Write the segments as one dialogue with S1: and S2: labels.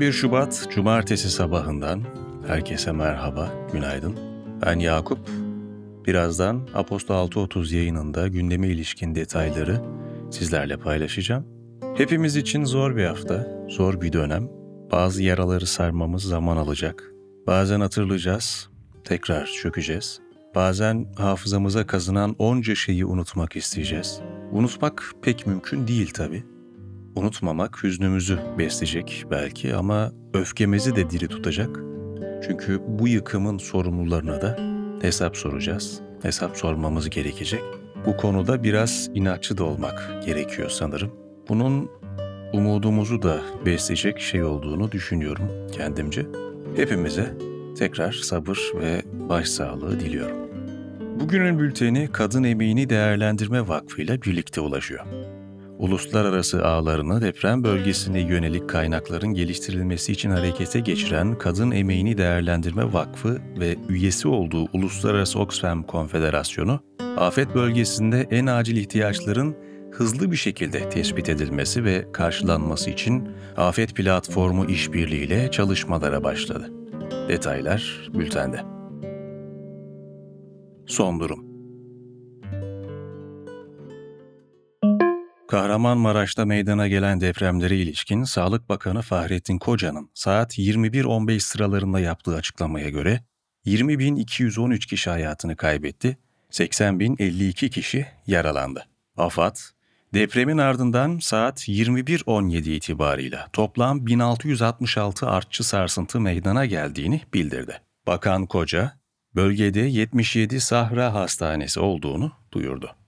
S1: 11 Şubat Cumartesi sabahından herkese merhaba, günaydın. Ben Yakup. Birazdan Aposto 6.30 yayınında gündeme ilişkin detayları sizlerle paylaşacağım. Hepimiz için zor bir hafta, zor bir dönem. Bazı yaraları sarmamız zaman alacak. Bazen hatırlayacağız, tekrar çökeceğiz. Bazen hafızamıza kazınan onca şeyi unutmak isteyeceğiz. Unutmak pek mümkün değil tabii. Unutmamak hüznümüzü besleyecek belki ama öfkemizi de diri tutacak. Çünkü bu yıkımın sorumlularına da hesap soracağız. Hesap sormamız gerekecek. Bu konuda biraz inatçı da olmak gerekiyor sanırım. Bunun umudumuzu da besleyecek şey olduğunu düşünüyorum kendimce. Hepimize tekrar sabır ve başsağlığı diliyorum. Bugünün bülteni Kadın Emeğini Değerlendirme Vakfı ile birlikte ulaşıyor uluslararası ağlarını deprem bölgesine yönelik kaynakların geliştirilmesi için harekete geçiren Kadın Emeğini Değerlendirme Vakfı ve üyesi olduğu Uluslararası Oxfam Konfederasyonu, afet bölgesinde en acil ihtiyaçların hızlı bir şekilde tespit edilmesi ve karşılanması için Afet Platformu işbirliğiyle çalışmalara başladı. Detaylar bültende. Son durum Kahramanmaraş'ta meydana gelen depremlere ilişkin Sağlık Bakanı Fahrettin Koca'nın saat 21.15 sıralarında yaptığı açıklamaya göre 20.213 kişi hayatını kaybetti, 80.052 kişi yaralandı. AFAD, depremin ardından saat 21.17 itibarıyla toplam 1666 artçı sarsıntı meydana geldiğini bildirdi. Bakan Koca, bölgede 77 Sahra Hastanesi olduğunu duyurdu.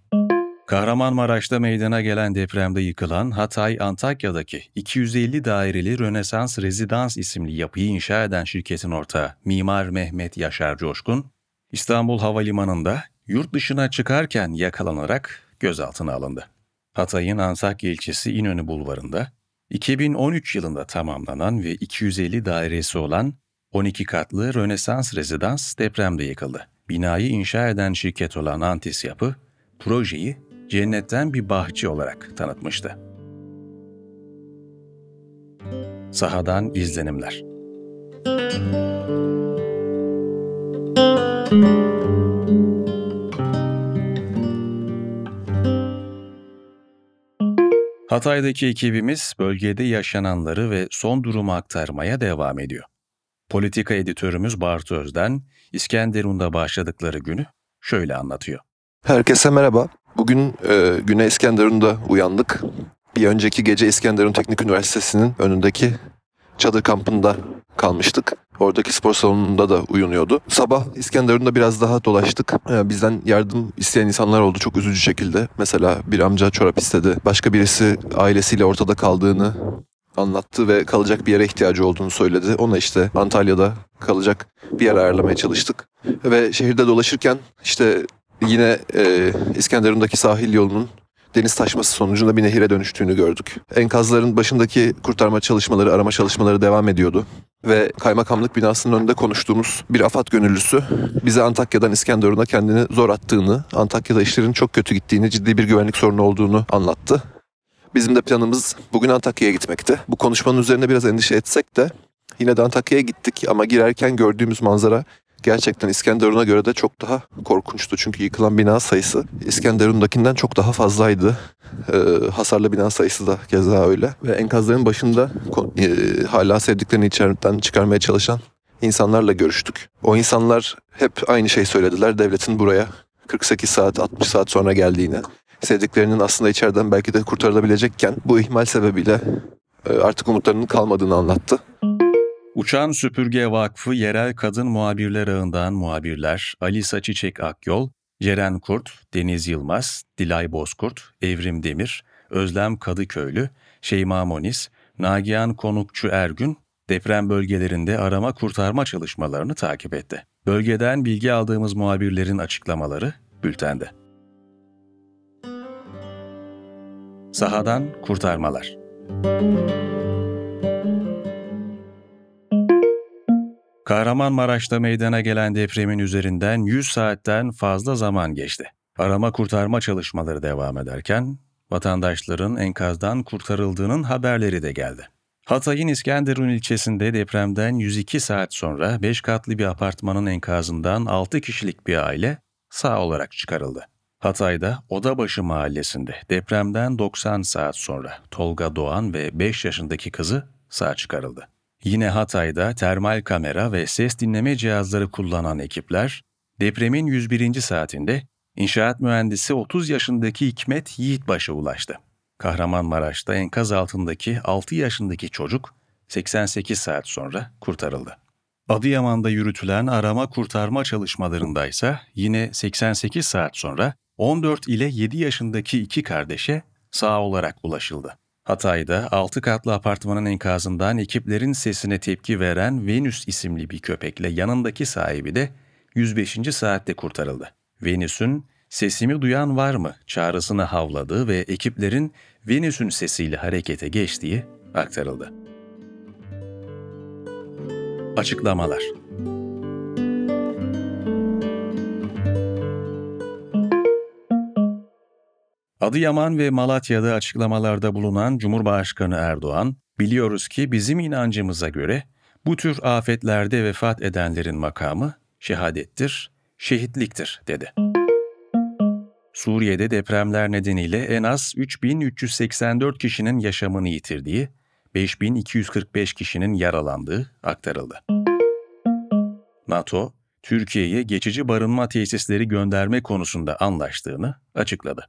S1: Kahramanmaraş'ta meydana gelen depremde yıkılan Hatay Antakya'daki 250 daireli Rönesans Rezidans isimli yapıyı inşa eden şirketin ortağı Mimar Mehmet Yaşar Coşkun, İstanbul Havalimanı'nda yurt dışına çıkarken yakalanarak gözaltına alındı. Hatay'ın Antakya ilçesi İnönü Bulvarı'nda 2013 yılında tamamlanan ve 250 dairesi olan 12 katlı Rönesans Rezidans depremde yıkıldı. Binayı inşa eden şirket olan Antis Yapı, projeyi cennetten bir bahçe olarak tanıtmıştı. Sahadan izlenimler. Hatay'daki ekibimiz bölgede yaşananları ve son durumu aktarmaya devam ediyor. Politika editörümüz Bartu Özden, İskenderun'da başladıkları günü şöyle anlatıyor.
S2: Herkese merhaba. Bugün e, Güney İskenderun'da uyandık. Bir önceki gece İskenderun Teknik Üniversitesi'nin önündeki çadır kampında kalmıştık. Oradaki spor salonunda da uyunuyordu. Sabah İskenderun'da biraz daha dolaştık. E, bizden yardım isteyen insanlar oldu çok üzücü şekilde. Mesela bir amca çorap istedi. Başka birisi ailesiyle ortada kaldığını anlattı ve kalacak bir yere ihtiyacı olduğunu söyledi. Ona işte Antalya'da kalacak bir yer ayarlamaya çalıştık. Ve şehirde dolaşırken işte Yine e, İskenderun'daki sahil yolunun deniz taşması sonucunda bir nehire dönüştüğünü gördük. Enkazların başındaki kurtarma çalışmaları, arama çalışmaları devam ediyordu. Ve kaymakamlık binasının önünde konuştuğumuz bir AFAD gönüllüsü bize Antakya'dan İskenderun'a kendini zor attığını, Antakya'da işlerin çok kötü gittiğini, ciddi bir güvenlik sorunu olduğunu anlattı. Bizim de planımız bugün Antakya'ya gitmekti. Bu konuşmanın üzerine biraz endişe etsek de yine de Antakya'ya gittik ama girerken gördüğümüz manzara gerçekten İskenderun'a göre de çok daha korkunçtu. Çünkü yıkılan bina sayısı İskenderun'dakinden çok daha fazlaydı. Ee, hasarlı bina sayısı da keza öyle. Ve enkazların başında e, hala sevdiklerini içeriden çıkarmaya çalışan insanlarla görüştük. O insanlar hep aynı şey söylediler. Devletin buraya 48 saat 60 saat sonra geldiğini, sevdiklerinin aslında içeriden belki de kurtarılabilecekken bu ihmal sebebiyle e, artık umutlarının kalmadığını anlattı.
S1: Uçan Süpürge Vakfı yerel kadın muhabirler ağından muhabirler Alisa Çiçek Akyol, Ceren Kurt, Deniz Yılmaz, Dilay Bozkurt, Evrim Demir, Özlem Kadıköylü, Şeyma Moniz, Nagihan Konukçu Ergün deprem bölgelerinde arama kurtarma çalışmalarını takip etti. Bölgeden bilgi aldığımız muhabirlerin açıklamaları bültende. Sahadan kurtarmalar. Kahramanmaraş'ta meydana gelen depremin üzerinden 100 saatten fazla zaman geçti. Arama kurtarma çalışmaları devam ederken vatandaşların enkazdan kurtarıldığının haberleri de geldi. Hatay'ın İskenderun ilçesinde depremden 102 saat sonra 5 katlı bir apartmanın enkazından 6 kişilik bir aile sağ olarak çıkarıldı. Hatay'da Odabaşı mahallesinde depremden 90 saat sonra Tolga Doğan ve 5 yaşındaki kızı sağ çıkarıldı. Yine Hatay'da termal kamera ve ses dinleme cihazları kullanan ekipler depremin 101. saatinde inşaat mühendisi 30 yaşındaki Hikmet Yiğitbaş'a ulaştı. Kahramanmaraş'ta enkaz altındaki 6 yaşındaki çocuk 88 saat sonra kurtarıldı. Adıyaman'da yürütülen arama kurtarma çalışmalarında ise yine 88 saat sonra 14 ile 7 yaşındaki iki kardeşe sağ olarak ulaşıldı. Hatay'da 6 katlı apartmanın enkazından ekiplerin sesine tepki veren Venüs isimli bir köpekle yanındaki sahibi de 105. saatte kurtarıldı. Venüs'ün sesimi duyan var mı çağrısını havladığı ve ekiplerin Venüs'ün sesiyle harekete geçtiği aktarıldı. Açıklamalar Adıyaman ve Malatya'da açıklamalarda bulunan Cumhurbaşkanı Erdoğan, biliyoruz ki bizim inancımıza göre bu tür afetlerde vefat edenlerin makamı şehadettir, şehitliktir dedi. Suriye'de depremler nedeniyle en az 3384 kişinin yaşamını yitirdiği, 5245 kişinin yaralandığı aktarıldı. NATO, Türkiye'ye geçici barınma tesisleri gönderme konusunda anlaştığını açıkladı.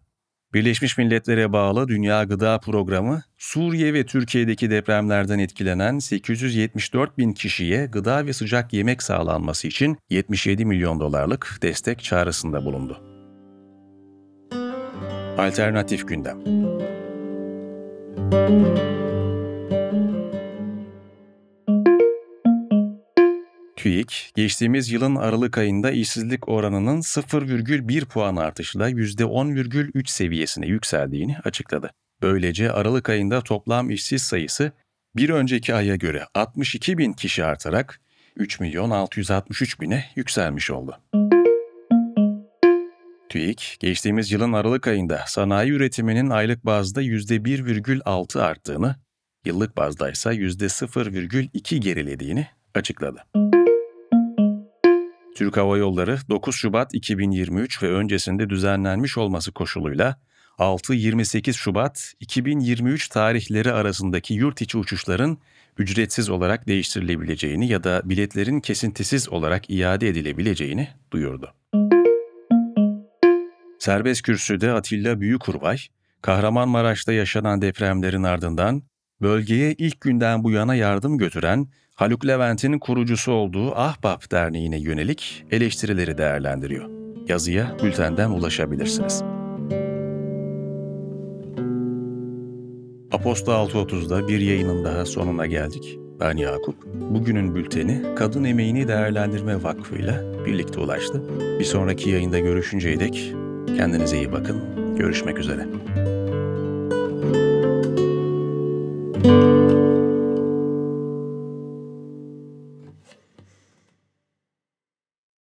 S1: Birleşmiş Milletler'e bağlı Dünya Gıda Programı, Suriye ve Türkiye'deki depremlerden etkilenen 874 bin kişiye gıda ve sıcak yemek sağlanması için 77 milyon dolarlık destek çağrısında bulundu. Alternatif gündem. TÜİK, geçtiğimiz yılın Aralık ayında işsizlik oranının 0,1 puan artışla %10,3 seviyesine yükseldiğini açıkladı. Böylece Aralık ayında toplam işsiz sayısı bir önceki aya göre 62 bin kişi artarak 3 milyon 663 bine yükselmiş oldu. TÜİK, geçtiğimiz yılın Aralık ayında sanayi üretiminin aylık bazda %1,6 arttığını, yıllık bazda ise %0,2 gerilediğini açıkladı. Türk Hava Yolları 9 Şubat 2023 ve öncesinde düzenlenmiş olması koşuluyla 6-28 Şubat 2023 tarihleri arasındaki yurt içi uçuşların ücretsiz olarak değiştirilebileceğini ya da biletlerin kesintisiz olarak iade edilebileceğini duyurdu. Serbest kürsüde Atilla Büyükurbay, Kahramanmaraş'ta yaşanan depremlerin ardından bölgeye ilk günden bu yana yardım götüren Haluk Levent'in kurucusu olduğu Ahbap Derneği'ne yönelik eleştirileri değerlendiriyor. Yazıya bültenden ulaşabilirsiniz. Aposto 6.30'da bir yayının daha sonuna geldik. Ben Yakup. Bugünün bülteni Kadın Emeğini Değerlendirme Vakfı ile birlikte ulaştı. Bir sonraki yayında görüşünceye dek kendinize iyi bakın. Görüşmek üzere.